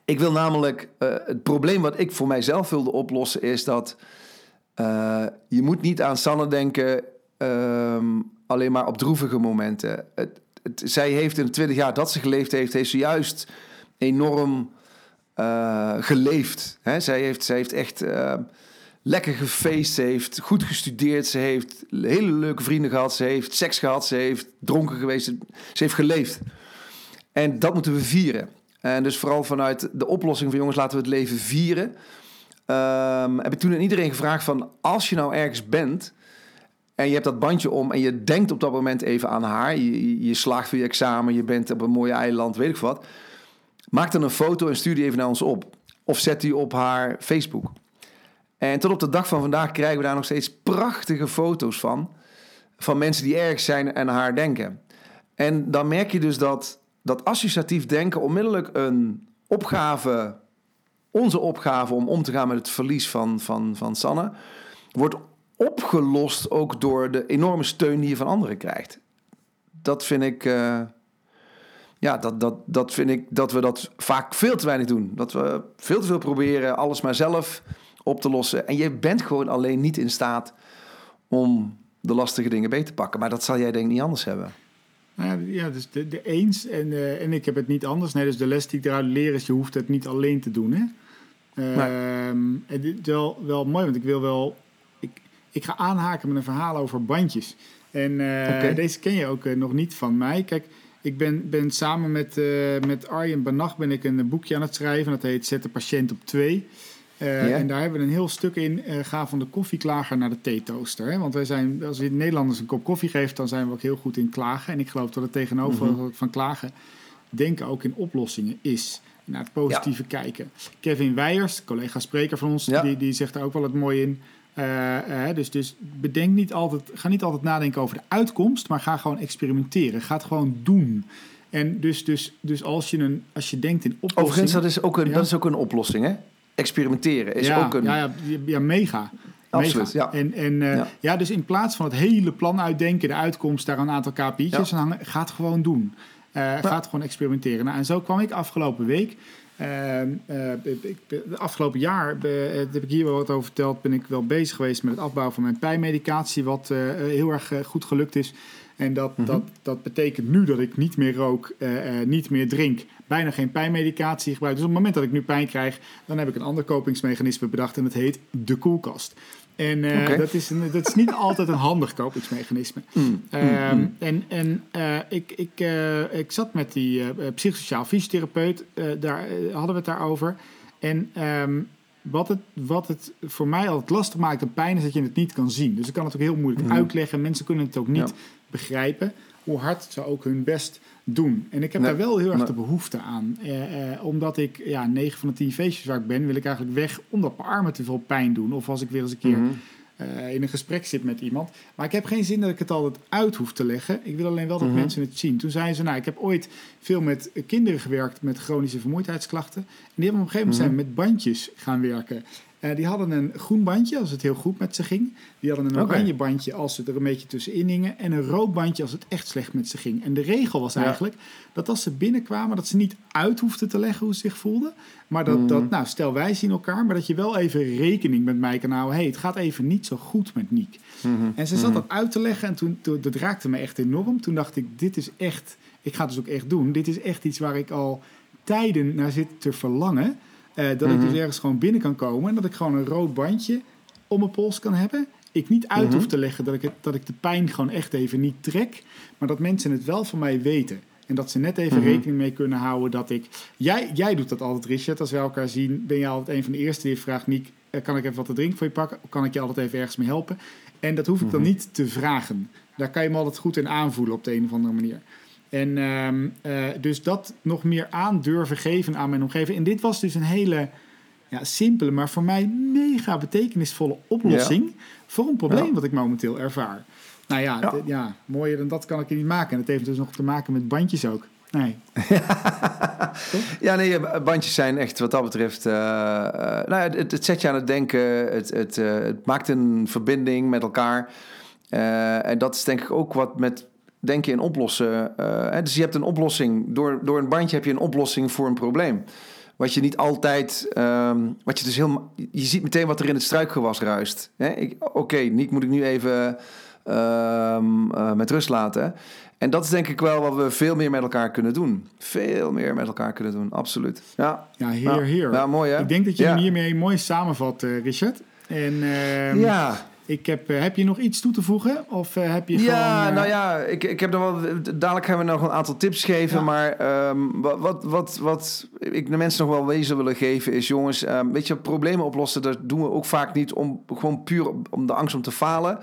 ik wil namelijk eh, het probleem wat ik voor mijzelf wilde oplossen is dat eh, je moet niet aan Sanne denken ehm, alleen maar op droevige momenten. Het, zij heeft in de twintig jaar dat ze geleefd heeft, heeft ze juist enorm eh, geleefd. Zij, heeft, zij heeft echt eh, lekker gefeest, heeft goed gestudeerd, ze heeft hele leuke vrienden gehad, ze heeft seks gehad, ze heeft dronken geweest, ze heeft geleefd. En dat moeten we vieren. En dus vooral vanuit de oplossing van jongens, laten we het leven vieren. ehm, heb ik toen aan iedereen gevraagd van... als je nou ergens bent en je hebt dat bandje om... en je denkt op dat moment even aan haar... je, je- slaagt voor je examen, je bent op een mooi eiland, weet ik wat... maak dan een foto en stuur die even naar ons op. Of zet die op haar Facebook. En tot op de dag van vandaag krijgen we daar nog steeds prachtige foto's van... van mensen die ergens zijn en haar denken. En dan merk je dus dat, dat associatief denken onmiddellijk een opgave, onze opgave om om te gaan met het verlies van, van, van Sanne, wordt opgelost ook door de enorme steun die je van anderen krijgt. Dat vind ik, eh, ja, dat, dat, dat vind ik dat we dat vaak veel te weinig doen. Dat we veel te veel proberen alles maar zelf op te lossen. En je bent gewoon alleen niet in staat om de lastige dingen beter te pakken. Maar dat zal jij denk ik niet anders hebben. Nou ja, dus de, de eens en, eh, en ik heb het niet anders. Nee, dus de les die ik daaruit leer is, je hoeft het niet alleen te doen. Hè? Ehm, nee. En dit is wel, wel mooi, want ik wil wel... Ik, ik ga aanhaken met een verhaal over bandjes. En eh, deze ken je ook eh, nog niet van mij. Kijk, ik ben, ben samen met, met Arjen Banach ben ik een boekje aan het schrijven. Dat heet Zet de patiënt op 2. Eh, en daar hebben we een heel stuk in. Uh, ga van de koffieklager naar de theetoaster. Hè? Want wij zijn, als je Nederlanders een kop koffie geeft, dan zijn we ook heel goed in klagen. En ik geloof dat het tegenover mhm. van klagen denken ook in oplossingen is. Naar het positieve kijken. Kevin Weijers, collega spreker van ons, die, die zegt daar ook wel het mooi in. Eh, dus, dus bedenk niet altijd, ga niet altijd nadenken over de uitkomst, maar ga gewoon experimenteren. Ga het gewoon doen. En dus, dus, dus als, je een, als je denkt in oplossingen. Overigens, dat is ook een, dat is ook een oplossing, hè? Experimenteren is ja, ook een... ja, ja, ja, mega. Absoluut, Mega. ja. En, en eh, Ja. ja. dus in plaats van het hele plan uitdenken, de uitkomst, daar een aantal KPI'tjes aan hangen, ga het gewoon doen. Eh, Ga het gewoon experimenteren. Nou, en zo kwam ik afgelopen week. Eh, eh, ik- ik- Het afgelopen jaar, eh, heb ik hier wel wat over verteld, ben ik wel bezig geweest met het afbouwen van mijn pijnmedicatie, wat eh, heel erg eh, goed gelukt is. En dat, Mhm. dat, dat betekent nu dat ik niet meer rook, eh, eh, niet meer drink, bijna geen pijnmedicatie gebruik. Dus op het moment dat ik nu pijn krijg, dan heb ik een ander kopingsmechanisme bedacht en dat heet de koelkast. En eh, dat, is een, dat is niet altijd een handig kopingsmechanisme. Mm, Ehm, En, en eh, ik, ik, eh, ik zat met die psychosociaal fysiotherapeut, daar hadden we het daarover. En ehm, wat, het, wat het voor mij altijd lastig maakt aan pijn is dat je het niet kan zien. Dus ik kan het ook heel moeilijk uitleggen. Mensen kunnen het ook niet Ja. begrijpen hoe hard ze ook hun best doen. En ik heb Nee. daar wel heel erg Nee. de behoefte aan. Eh, eh, omdat ik, ja, 9 van de 10 feestjes waar ik ben, wil ik eigenlijk weg omdat mijn armen te veel pijn doen. Of als ik weer eens een keer Mhm. eh, in een gesprek zit met iemand. Maar ik heb geen zin dat ik het altijd uit hoef te leggen. Ik wil alleen wel dat Mhm. mensen het zien. Toen zeiden ze, nou, ik heb ooit veel met kinderen gewerkt met chronische vermoeidheidsklachten. En die hebben op een gegeven moment zijn met bandjes gaan werken. Eh, die hadden een groen bandje als het heel goed met ze ging. Die hadden een oranje bandje als ze er een beetje tussenin hingen. En een rood bandje als het echt slecht met ze ging. En de regel was Ja. eigenlijk dat als ze binnenkwamen... dat ze niet uit hoefden te leggen hoe ze zich voelden. Maar dat, dat nou, stel wij zien elkaar... maar dat je wel even rekening met mij kan houden. hey, het gaat even niet zo goed met Niek. Mhm. En ze zat dat uit te leggen en toen, toen, dat raakte me echt enorm. Toen dacht ik, dit is echt, ik ga het dus ook echt doen. Dit is echt iets waar ik al tijden naar zit te verlangen. Eh, dat ik Mhm. dus ergens gewoon binnen kan komen en dat ik gewoon een rood bandje om mijn pols kan hebben. Ik niet uit Mhm. hoef te leggen dat ik, het, dat ik de pijn gewoon echt even niet trek. Maar dat mensen het wel van mij weten. En dat ze net even Mhm. rekening mee kunnen houden dat ik... Jij, jij doet dat altijd, Richard. Als wij elkaar zien, ben je altijd een van de eerste die vraagt... Niek, eh, kan ik even wat te drinken voor je pakken? Kan ik je altijd even ergens mee helpen? En dat hoef ik dan Mhm. niet te vragen. Daar kan je me altijd goed in aanvoelen op de een of andere manier. En ehm, eh, dus dat nog meer aan durven geven aan mijn omgeving. En dit was dus een hele ja, simpele, maar voor mij mega betekenisvolle oplossing voor een probleem Ja. wat ik momenteel ervaar. Nou ja, Ja. mooier dan dat kan ik je niet maken. En het heeft dus nog te maken met bandjes ook. Nee. Ja, nee, eh, bandjes zijn echt wat dat betreft... eh, nou ja, het, het zet je aan het denken. Het, het, het maakt een verbinding met elkaar. En dat is denk ik ook wat met denken in oplossen. eh, dus je hebt een oplossing. Door, door een bandje heb je een oplossing voor een probleem. Wat je niet altijd... ehm, wat je dus heel... Je ziet meteen wat er in het struikgewas ruist. Oké, Niek moet ik nu even ehm, eh, met rust laten. En dat is denk ik wel wat we veel meer met elkaar kunnen doen. Veel meer met elkaar kunnen doen, absoluut. Ja, Ja, Ja. heer, heer. ja mooi hè? Ik denk dat je ja. hem hiermee mooi samenvat, eh, Richard. En ehm, Ja, Ik heb, eh, heb je nog iets toe te voegen? Of eh, heb je Ja, gewoon... eh, nou ja, ik, ik heb er wel. Dadelijk gaan we nog een aantal tips geven. Ja. Maar ehm, wat, wat, wat, wat ik de mensen nog wel wezen willen geven is: jongens, ehm, weet je, problemen oplossen, dat doen we ook vaak niet om gewoon puur om- de angst om te falen.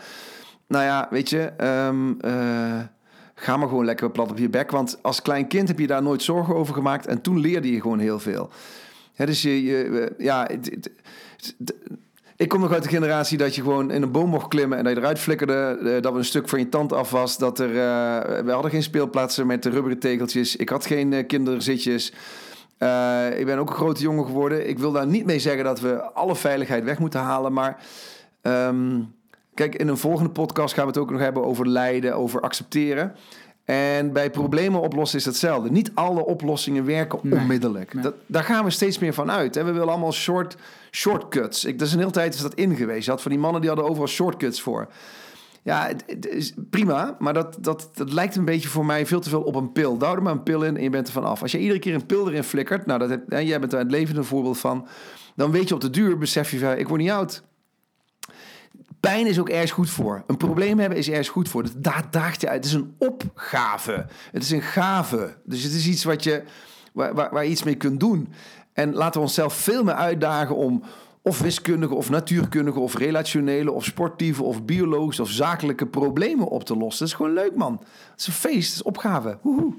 Nou ja, weet je, ehm, eh, ga maar gewoon lekker plat op je bek. Want als klein kind heb je daar nooit zorgen over gemaakt. En toen leerde je gewoon heel veel. Dus je, je ja, het- het- het- ik kom nog uit de generatie dat je gewoon in een boom mocht klimmen en dat je eruit flikkerde. eh, dat er een stuk van je tand af was. Dat er, eh, we hadden geen speelplaatsen met rubberen tegeltjes. Ik had geen eh, kinderzitjes. Ik ben ook een grote jongen geworden. Ik wil daar niet mee zeggen dat we alle veiligheid weg moeten halen. Maar ehm, kijk, in een volgende podcast gaan we het ook nog hebben over lijden, over accepteren. En bij problemen oplossen is hetzelfde. Niet alle oplossingen werken Nee, onmiddellijk. nee. Dat, daar gaan we steeds meer van uit. Hè. We willen allemaal short, shortcuts. Ik, dat is een hele tijd is dat ingewezen. Je had van die mannen die hadden overal shortcuts voor. Ja, het, het is prima, maar dat, dat, dat lijkt een beetje voor mij veel te veel op een pil. Douw er maar een pil in en je bent er van af. Als je iedere keer een pil erin flikkert, nou, dat jij bent daar het levende voorbeeld van, dan weet je op de duur, besef je van, ik word niet oud. Pijn is ook ergens goed voor. Een probleem hebben is ergens goed voor. Daar daagt je uit. Het is een opgave. Het is een gave. Dus het is iets wat je, waar, waar, waar je iets mee kunt doen. En laten we onszelf veel meer uitdagen om of wiskundige of natuurkundige of relationele of sportieve of biologische of zakelijke problemen op te lossen. Dat is gewoon leuk, man. Het is een feest, het is opgave. Woehoe.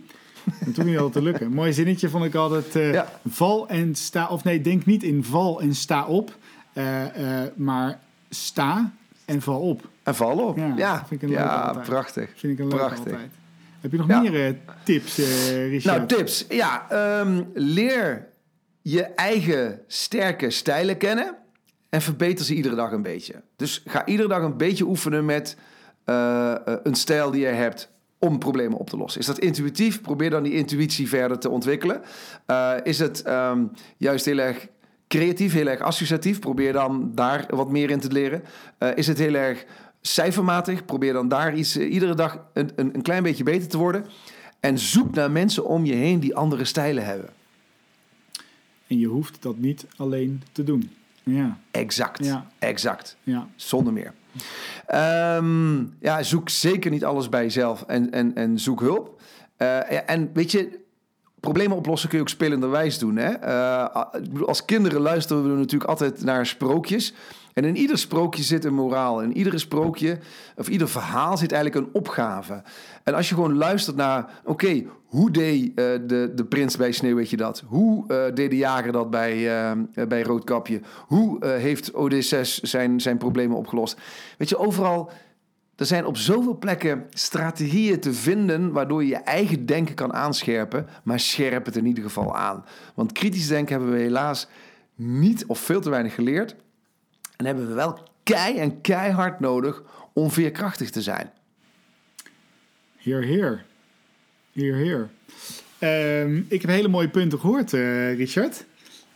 Het hoeft niet altijd te lukken. Mooi zinnetje vond ik altijd. Ja. Val en sta... Of nee, denk niet in val en sta op. eh, eh, maar sta en val op. En val op. Ja, Ja, vind ik een ja prachtig. Vind ik een Prachtig. altijd. Heb je nog Ja. meer eh, tips, eh Richard? Nou, tips. Ja, ehm, leer je eigen sterke stijlen kennen en verbeter ze iedere dag een beetje. Dus ga iedere dag een beetje oefenen met eh, een stijl die je hebt om problemen op te lossen. Is dat intuïtief? Probeer dan die intuïtie verder te ontwikkelen. Is het ehm, juist heel erg creatief, heel erg associatief? Probeer dan daar wat meer in te leren. Eh, is het heel erg cijfermatig? Probeer dan daar iets, eh, iedere dag een, een, een klein beetje beter te worden. En zoek naar mensen om je heen die andere stijlen hebben. En je hoeft dat niet alleen te doen. Ja, Exact. Ja. Exact. ja. Zonder meer. Ehm, ja, zoek zeker niet alles bij jezelf en, en, en zoek hulp. Eh, ja, en weet je, problemen oplossen kun je ook spelenderwijs doen. Hè? Eh, als kinderen luisteren we natuurlijk altijd naar sprookjes. En in ieder sprookje zit een moraal. In iedere sprookje, of ieder verhaal zit eigenlijk een opgave. En als je gewoon luistert naar, oké, hoe deed eh, de, de prins bij Sneeuwwitje dat? Hoe eh, deed de jager dat bij, bij Roodkapje? Hoe heeft Odysseus zijn, zijn problemen opgelost? Weet je, overal, er zijn op zoveel plekken strategieën te vinden... waardoor je je eigen denken kan aanscherpen, maar scherp het in ieder geval aan. Want kritisch denken hebben we helaas niet of veel te weinig geleerd... En hebben we wel kei en keihard nodig om veerkrachtig te zijn. Heer, heer. Heer, heer. Ehm, ik heb hele mooie punten gehoord, eh, Richard.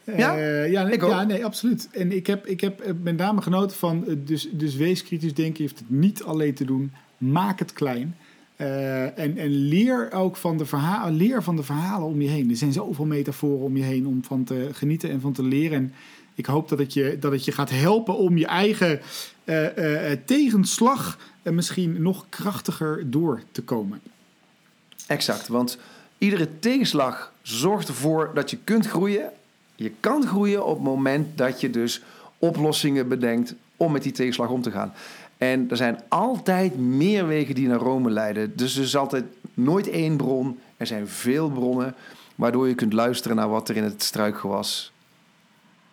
Ja? Ja, nee, ja, nee, absoluut. En ik heb, ik heb eh, met name genoten van, eh, dus, dus wees kritisch denken. Je hoeft het niet alleen te doen. Maak het klein. Eh, en, en leer ook van de, verhalen, leer van de verhalen om je heen. Er zijn zoveel metaforen om je heen om van te genieten en van te leren. En ik hoop dat het je, dat het je gaat helpen om je eigen eh, eh, tegenslag misschien nog krachtiger door te komen. Exact, want iedere tegenslag zorgt ervoor dat je kunt groeien. Je kan groeien op het moment dat je dus oplossingen bedenkt om met die tegenslag om te gaan. En er zijn altijd meer wegen die naar Rome leiden. Dus er is altijd nooit één bron. Er zijn veel bronnen waardoor je kunt luisteren naar wat er in het struikgewas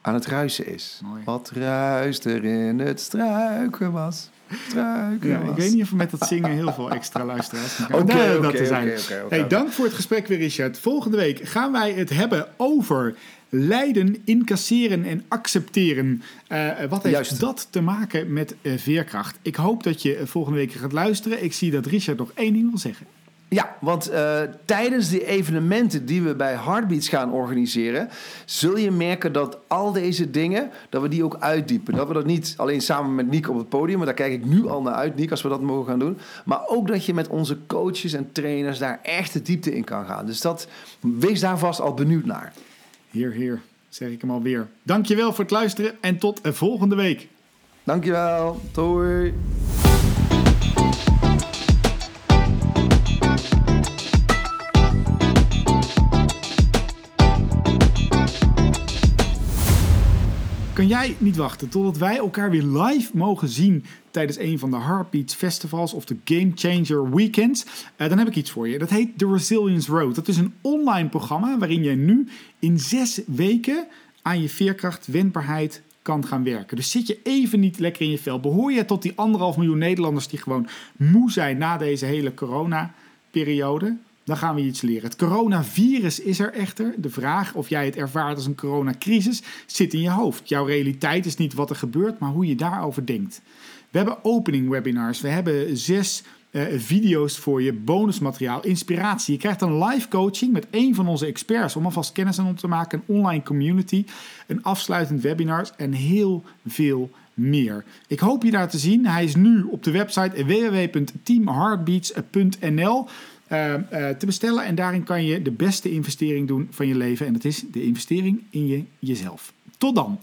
aan het ruisen is. Mooi. Wat ruist er in het struikgewas? Ja, ik weet niet of we met dat zingen heel veel extra luisteraars Oké, oké, dat te zijn. Hey, dank voor het gesprek weer, Richard. Volgende week gaan wij het hebben over lijden, incasseren en accepteren. Eh, wat heeft Juist. dat te maken met eh, veerkracht? Ik hoop dat je eh, volgende week gaat luisteren. Ik zie dat Richard nog één ding wil zeggen. Ja, want eh, tijdens de evenementen die we bij Heartbeats gaan organiseren, zul je merken dat al deze dingen, dat we die ook uitdiepen. Dat we dat niet alleen samen met Niek op het podium, maar daar kijk ik nu al naar uit, Niek, als we dat mogen gaan doen. Maar ook dat je met onze coaches en trainers daar echt de diepte in kan gaan. Dus dat, wees daar vast al benieuwd naar. Heer, heer, zeg ik hem alweer. Dankjewel voor het luisteren en tot eh, volgende week. Dankjewel. Doei. Kan jij niet wachten totdat wij elkaar weer live mogen zien tijdens een van de Heartbeats Festivals of de Game Changer Weekends? Uh, dan heb ik iets voor je. Dat heet The Resilience Road. Dat is een online programma waarin je nu in zes weken aan je veerkracht, wendbaarheid kan gaan werken. Dus zit je even niet lekker in je vel. Behoor je tot die anderhalf miljoen Nederlanders die gewoon moe zijn na deze hele corona-periode? Dan gaan we iets leren. Het coronavirus is er echter. De vraag of jij het ervaart als een coronacrisis zit in je hoofd. Jouw realiteit is niet wat er gebeurt, maar hoe je daarover denkt. We hebben opening webinars. We hebben zes uh, video's voor je, bonusmateriaal, inspiratie. Je krijgt een live coaching met één van onze experts om alvast kennis aan te maken. Een online community, een afsluitend webinar en heel veel meer. Ik hoop je daar te zien. Hij is nu op de website www.teamheartbeats.nl. Uh, uh, te bestellen. En daarin kan je de beste investering doen van je leven. En dat is de investering in je, jezelf. Tot dan!